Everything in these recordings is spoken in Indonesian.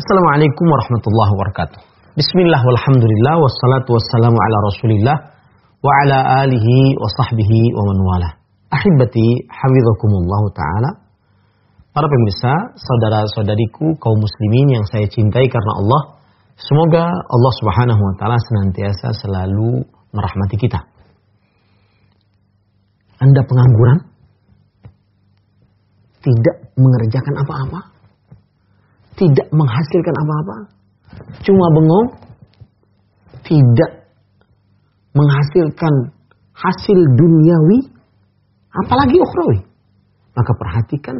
Assalamualaikum warahmatullahi wabarakatuh. Bismillah walhamdulillah wassalatu wassalamu ala rasulillah wa ala alihi wa sahbihi wa man wala. Ahibati hafidhakumullah ta'ala. Para pemirsa, saudara-saudariku kaum muslimin yang saya cintai karena Allah. Semoga Allah subhanahu wa ta'ala senantiasa selalu merahmati kita. Anda pengangguran? Tidak mengerjakan apa-apa? Tidak menghasilkan apa-apa? Cuma bengong? Tidak menghasilkan hasil duniawi? Apalagi ukhrawi? Maka perhatikan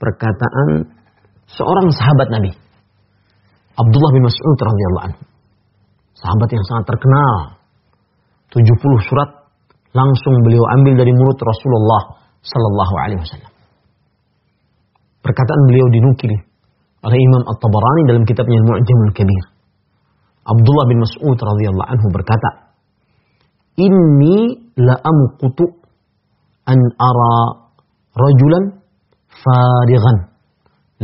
perkataan seorang sahabat Nabi. Abdullah bin Mas'ud radhiyallahu anhu. Sahabat yang sangat terkenal. 70 surat langsung beliau ambil dari mulut Rasulullah sallallahu alaihi wasallam. Perkataan beliau dinukil oleh Imam At-Tabarani dalam kitabnya Al-Mu'jamul Kabir. Abdullah bin Mas'ud radhiyallahu anhu berkata, "Inni la amqutu an ara rajulan farighan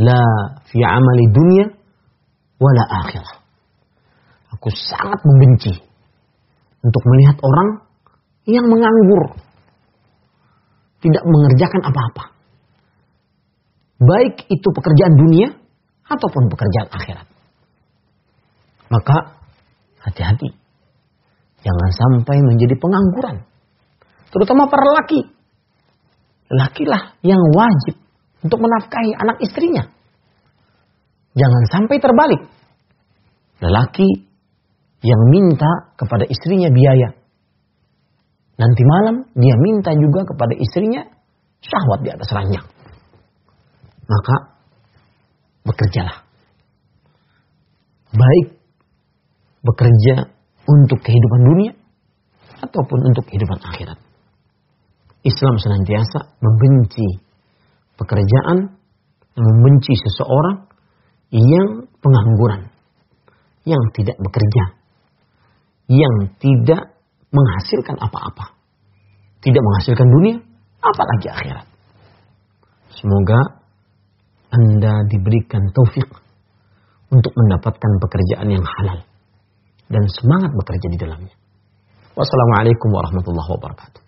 la fi amali dunya wala akhirah." Aku sangat membenci untuk melihat orang yang menganggur, tidak mengerjakan apa-apa. Baik itu pekerjaan dunia ataupun pekerjaan akhirat. Maka hati-hati. Jangan sampai menjadi pengangguran. Terutama para laki. Lakilah yang wajib untuk menafkahi anak istrinya. Jangan sampai terbalik. Lelaki yang minta kepada istrinya biaya. Nanti malam dia minta juga kepada istrinya syahwat di atas ranjang. Maka bekerjalah. Baik bekerja untuk kehidupan dunia ataupun untuk kehidupan akhirat. Islam senantiasa membenci pekerjaan, membenci seseorang yang pengangguran, yang tidak bekerja, yang tidak menghasilkan apa-apa. Tidak menghasilkan dunia, apalagi akhirat. Semoga Anda diberikan taufik untuk mendapatkan pekerjaan yang halal dan semangat bekerja di dalamnya. Wassalamualaikum warahmatullahi wabarakatuh.